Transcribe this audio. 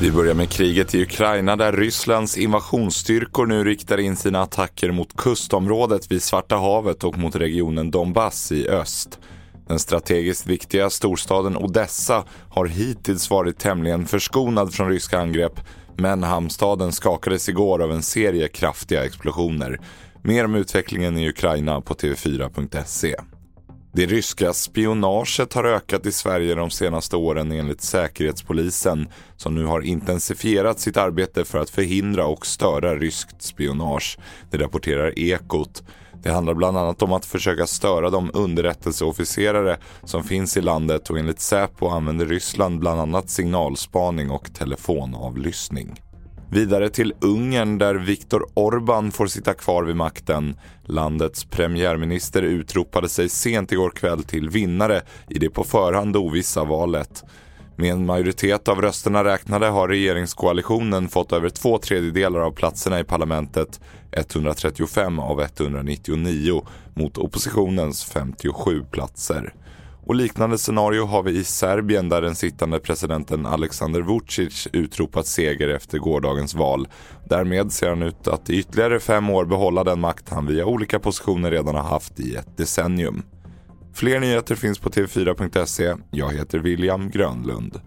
Vi börjar med kriget i Ukraina där Rysslands invasionsstyrkor nu riktar in sina attacker mot kustområdet vid Svarta havet och mot regionen Donbass i öst. Den strategiskt viktiga storstaden Odessa har hittills varit tämligen förskonad från ryska angrepp men hamnstaden skakades igår av en serie kraftiga explosioner. Mer om utvecklingen i Ukraina på tv4.se. Det ryska spionaget har ökat i Sverige de senaste åren enligt Säkerhetspolisen som nu har intensifierat sitt arbete för att förhindra och störa ryskt spionage. Det rapporterar Ekot. Det handlar bland annat om att försöka störa de underrättelseofficerare som finns i landet och enligt Säpo använder Ryssland bland annat signalspaning och telefonavlyssning. Vidare till Ungern där Viktor Orbán får sitta kvar vid makten. Landets premiärminister utropade sig sent igår kväll till vinnare i det på förhand ovissa valet. Med en majoritet av rösterna räknade har regeringskoalitionen fått över två tredjedelar av platserna i parlamentet, 135 av 199, mot oppositionens 57 platser. Och liknande scenario har vi i Serbien där den sittande presidenten Alexander Vucic utropat seger efter gårdagens val. Därmed ser han ut att i ytterligare fem år behålla den makt han via olika positioner redan har haft i ett decennium. Fler nyheter finns på tv4.se. Jag heter William Grönlund.